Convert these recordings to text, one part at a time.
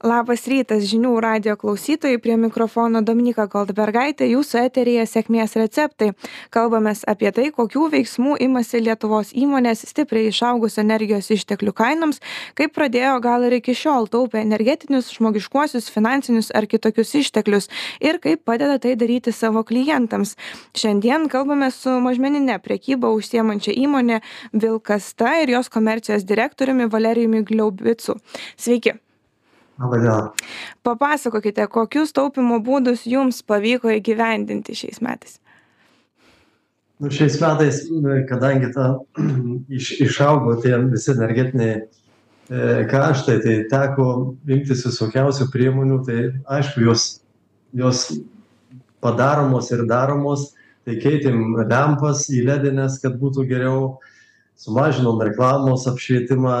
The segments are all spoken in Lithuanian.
Labas rytas žinių radio klausytojai, prie mikrofono Dominika Goldbergaitė, jūsų eterija sėkmės receptai. Kalbamės apie tai, kokių veiksmų imasi Lietuvos įmonės stipriai išaugus energijos išteklių kainoms, kaip pradėjo gal ir iki šiol taupę energetinius, žmogiškuosius, finansinius ar kitokius išteklius ir kaip padeda tai daryti savo klientams. Šiandien kalbame su mažmeninė priekyba užsiemančia įmonė Vilkasta ir jos komercijos direktoriumi Valerijumi Gliaubicu. Sveiki. Labadiena. Papasakokite, kokius taupimo būdus jums pavyko įgyvendinti šiais metais? Nu, šiais metais, kadangi ta, iš, išaugo tie visi energetiniai e, kaštai, tai teko imtis visokiausių priemonių, tai aišku, jos, jos padaromos ir daromos, tai keitėm lempas į ledinės, kad būtų geriau sumažinom reklamos apšvietimą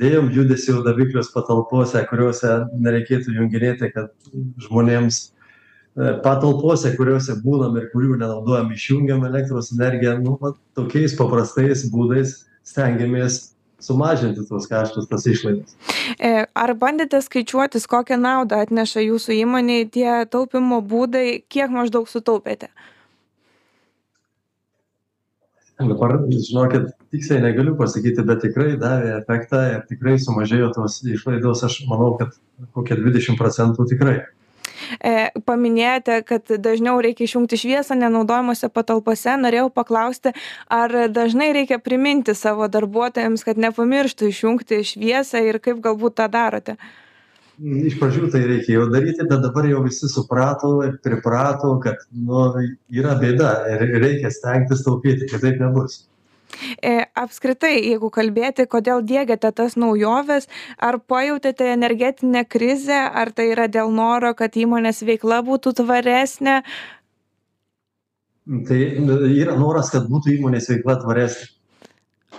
dėjom judesio daviklius patalpose kuriose nereikėtų junginėti kad žmonėms e, patalpose kuriose būnam ir kurių nenaudojam išjungiam elektros energiją nu vat tokiais paprastais būdais stengiamės sumažinti tuos kaštus, tas išlaidas. E, ar bandėte skaičiuotis, kokią naudą atneša jūsų įmonėje tie taupimo būdai, kiek maždaug sutaupėte? Dabar, žinokit, tiksliai negaliu pasakyti, bet tikrai davė efektą ir tikrai sumažėjo tos išlaidos, aš manau, kad kokie 20 procentų tikrai. E, paminėjote, kad dažniau reikia išjungti šviesą nenaudojimuose patalpose. Norėjau paklausti, ar dažnai reikia priminti savo darbuotojams, kad nepamirštų išjungti šviesą ir kaip galbūt tą darote? Iš pradžių tai reikėjo daryti, bet dabar jau visi suprato ir priprato, kad nu, yra bėda ir reikia stengtis taupyti, kitaip nebus. E, apskritai, jeigu kalbėti, kodėl dėgiate tas naujoves, ar pajutėte energetinę krizę, ar tai yra dėl noro, kad įmonės veikla būtų tvaresnė? Tai yra noras, kad būtų įmonės veikla tvaresnė.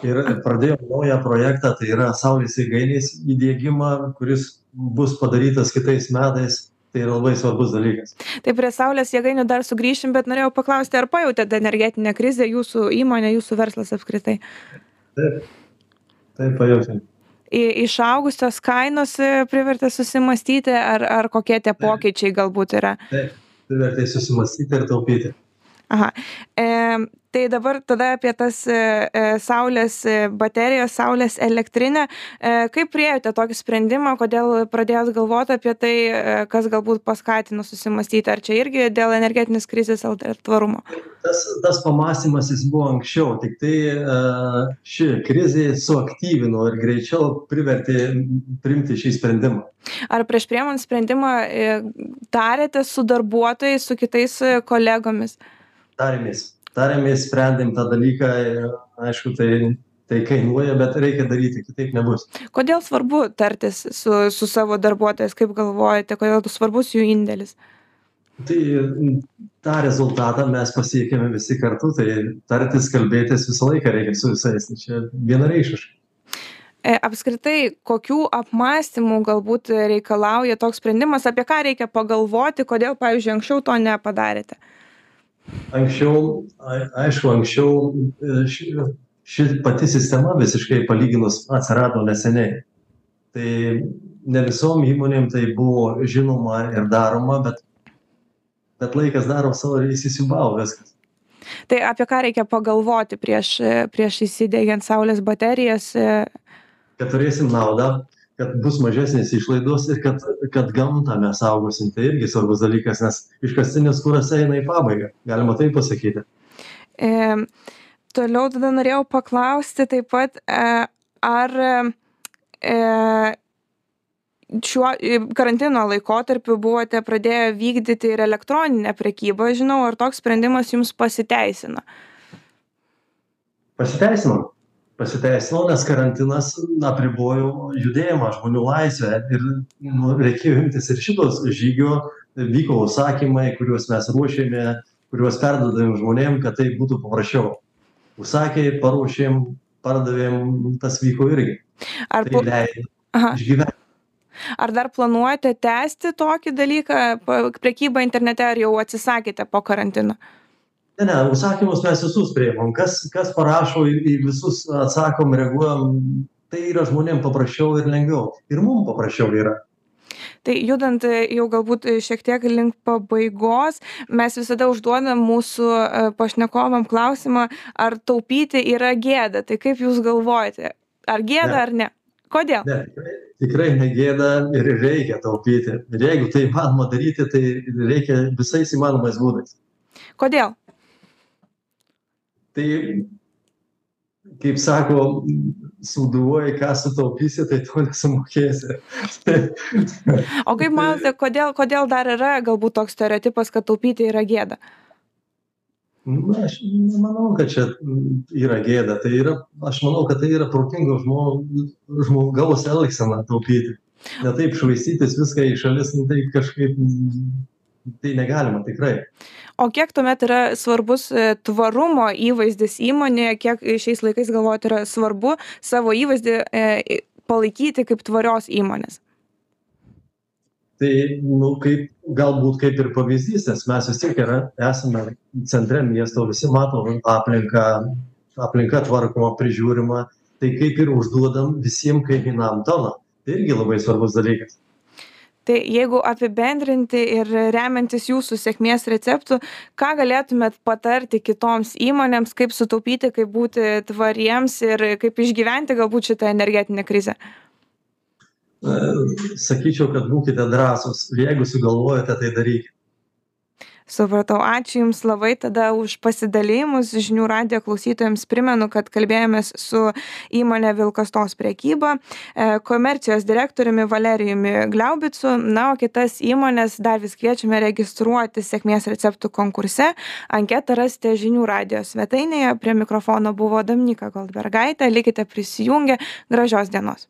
Ir pradėjom naują projektą, tai yra Saulės įgainės įdėgymą, kuris bus padarytas kitais metais tai yra labai svarbus dalykas. Tai prie Saulės jėgainių dar sugrįšim, bet norėjau paklausti, ar pajutėte energetinę krizę jūsų įmonė, jūsų verslas apskritai? Taip, taip pajutėm. Išaugusios kainos e, privertė susimastyti, ar, ar kokie tie pokyčiai galbūt yra? Taip, privertė susimastyti ir taupyti. Aha. E, tai dabar tada apie tas e, e, saulės e, baterijas, saulės elektrinę. E, kaip priejote tokį sprendimą, kodėl pradėjot galvoti apie tai, e, kas galbūt paskatino susimastyti, ar čia irgi dėl energetinės krizės ar tvarumo? Tas, tas pamastymas jis buvo anksčiau, tik tai e, ši krizė suaktyvino ir greičiau privertė primti šį sprendimą. Ar prieš priemant sprendimą tarėte su darbuotojais, su kitais kolegomis? Tarėmės. Tarėmės sprendėm tą dalyką ir aišku tai tai kainuoja bet reikia daryti kitaip nebus. Kodėl svarbu tartis su su savo darbuotojais kaip galvojate kodėl svarbus jų indėlis? Tai tą rezultatą mes pasiekėme visi kartu tai tartis kalbėtis visą laiką reikia su visais tai čia vienareikšmiškai e, apskritai kokių apmąstymų galbūt reikalauja toks sprendimas apie ką reikia pagalvoti kodėl pavyzdžiui anksčiau to nepadarėte Anksčiau, aišku, anksčiau e, ši, ši pati sistema visiškai palyginus atsirado neseniai. Tai ne visom įmonėm tai buvo žinoma ir daroma, bet, bet laikas daro savo ir įsisiubavo viskas. Tai apie ką reikia pagalvoti prieš, prieš įsidėgiant saulės baterijas? Kad turėsim naudą, kad bus mažesnės išlaidos ir kad, kad gamtą mes saugosim. Tai irgi svarbus dalykas, nes iškastinis kuras eina į pabaigą, galima taip pasakyti. E, toliau tada norėjau paklausti taip pat, e, ar e, šiuo karantino laikotarpiu buvote pradėję vykdyti ir elektroninę prekybą, žinau, ar toks sprendimas jums pasiteisino? Pasiteisino pasiteisino nes karantinas apribojo judėjimą žmonių laisvę ir nu reikėjo imtis ir šito žygio vyko užsakymai kuriuos mes ruošėme kuriuos perduodavėm žmonėm kad tai būtų paprasčiau. Užsakė paruošėm pardavėm tas vyko irgi. Ar tai leido išgyvent. Ar dar planuojate tęsti tokį dalyką, prekybą internete, ar jau atsisakėte po karantino? Ne ne užsakymus mes visus priimam. Kas kas parašo į į visus atsakom reaguojam tai yra žmonėm paprasčiau ir lengviau. Ir mum paprasčiau yra. Tai judant jau galbūt šiek tiek link pabaigos mes visada užduodam mūsų pašnekovam klausimą ar taupyti yra gėda? Tai kaip jūs galvojate? Ar gėda ar ne? Kodėl? Ne tikrai tikrai ne gėda ir reikia taupyti. Ir jeigu tai įmanoma daryti tai reikia visais įmanomais būdais. Kodėl tai kaip sako sūduvoji ką sutaupysi tai to nesumokėsi. O kaip manote kodėl kodėl dar yra galbūt toks stereotipas kad taupyti yra gėda? Na aš nemanau kad čia yra gėda. Tai yra aš manau kad tai yra protingo žmo žmogaus elgsena taupyti. Ne taip švaistytis viską į šalis nu tai kažkaip tai negalima tikrai. O kiek tuomet yra svarbus e, tvarumo įvaizdis įmonėje kiek šiais laikais galvojat yra svarbu savo įvaizdį e, palaikyti kaip tvarios įmonės? Tai nu kaip galbūt kaip ir pavyzdys nes mes vis tiek yra esame centre miesto visi mato aplinką aplinka tvarkoma prižiūrima. Tai kaip ir užduodam visiem kaip vienam toną tai irgi labai svarbus dalykas tai jeigu apibendrinti ir remiantis jūsų sėkmės receptu ką galėtumėt patarti kitoms įmonėms kaip sutaupyti kaip būti tvariems ir kaip išgyventi galbūt šitą energetinę krizę? Sakyčiau kad būkite drąsūs. Jeigu sugalvojote tai darykit supratau. Ačiū jums labai tada už pasidalijimus žinių radijo klausytojams primenu kad kalbėjomės su įmone vilkastos prekyba e, komercijos direktoriumi valerijumi gliaubicu. Na o kitas įmones dar vis kviečiame registruotis sėkmės receptų konkurse. Anketą rasite žinių radijo svetainėje. Prie mikrofono buvo dominyka goldbergaitė. Likite prisijungę. Gražios dienos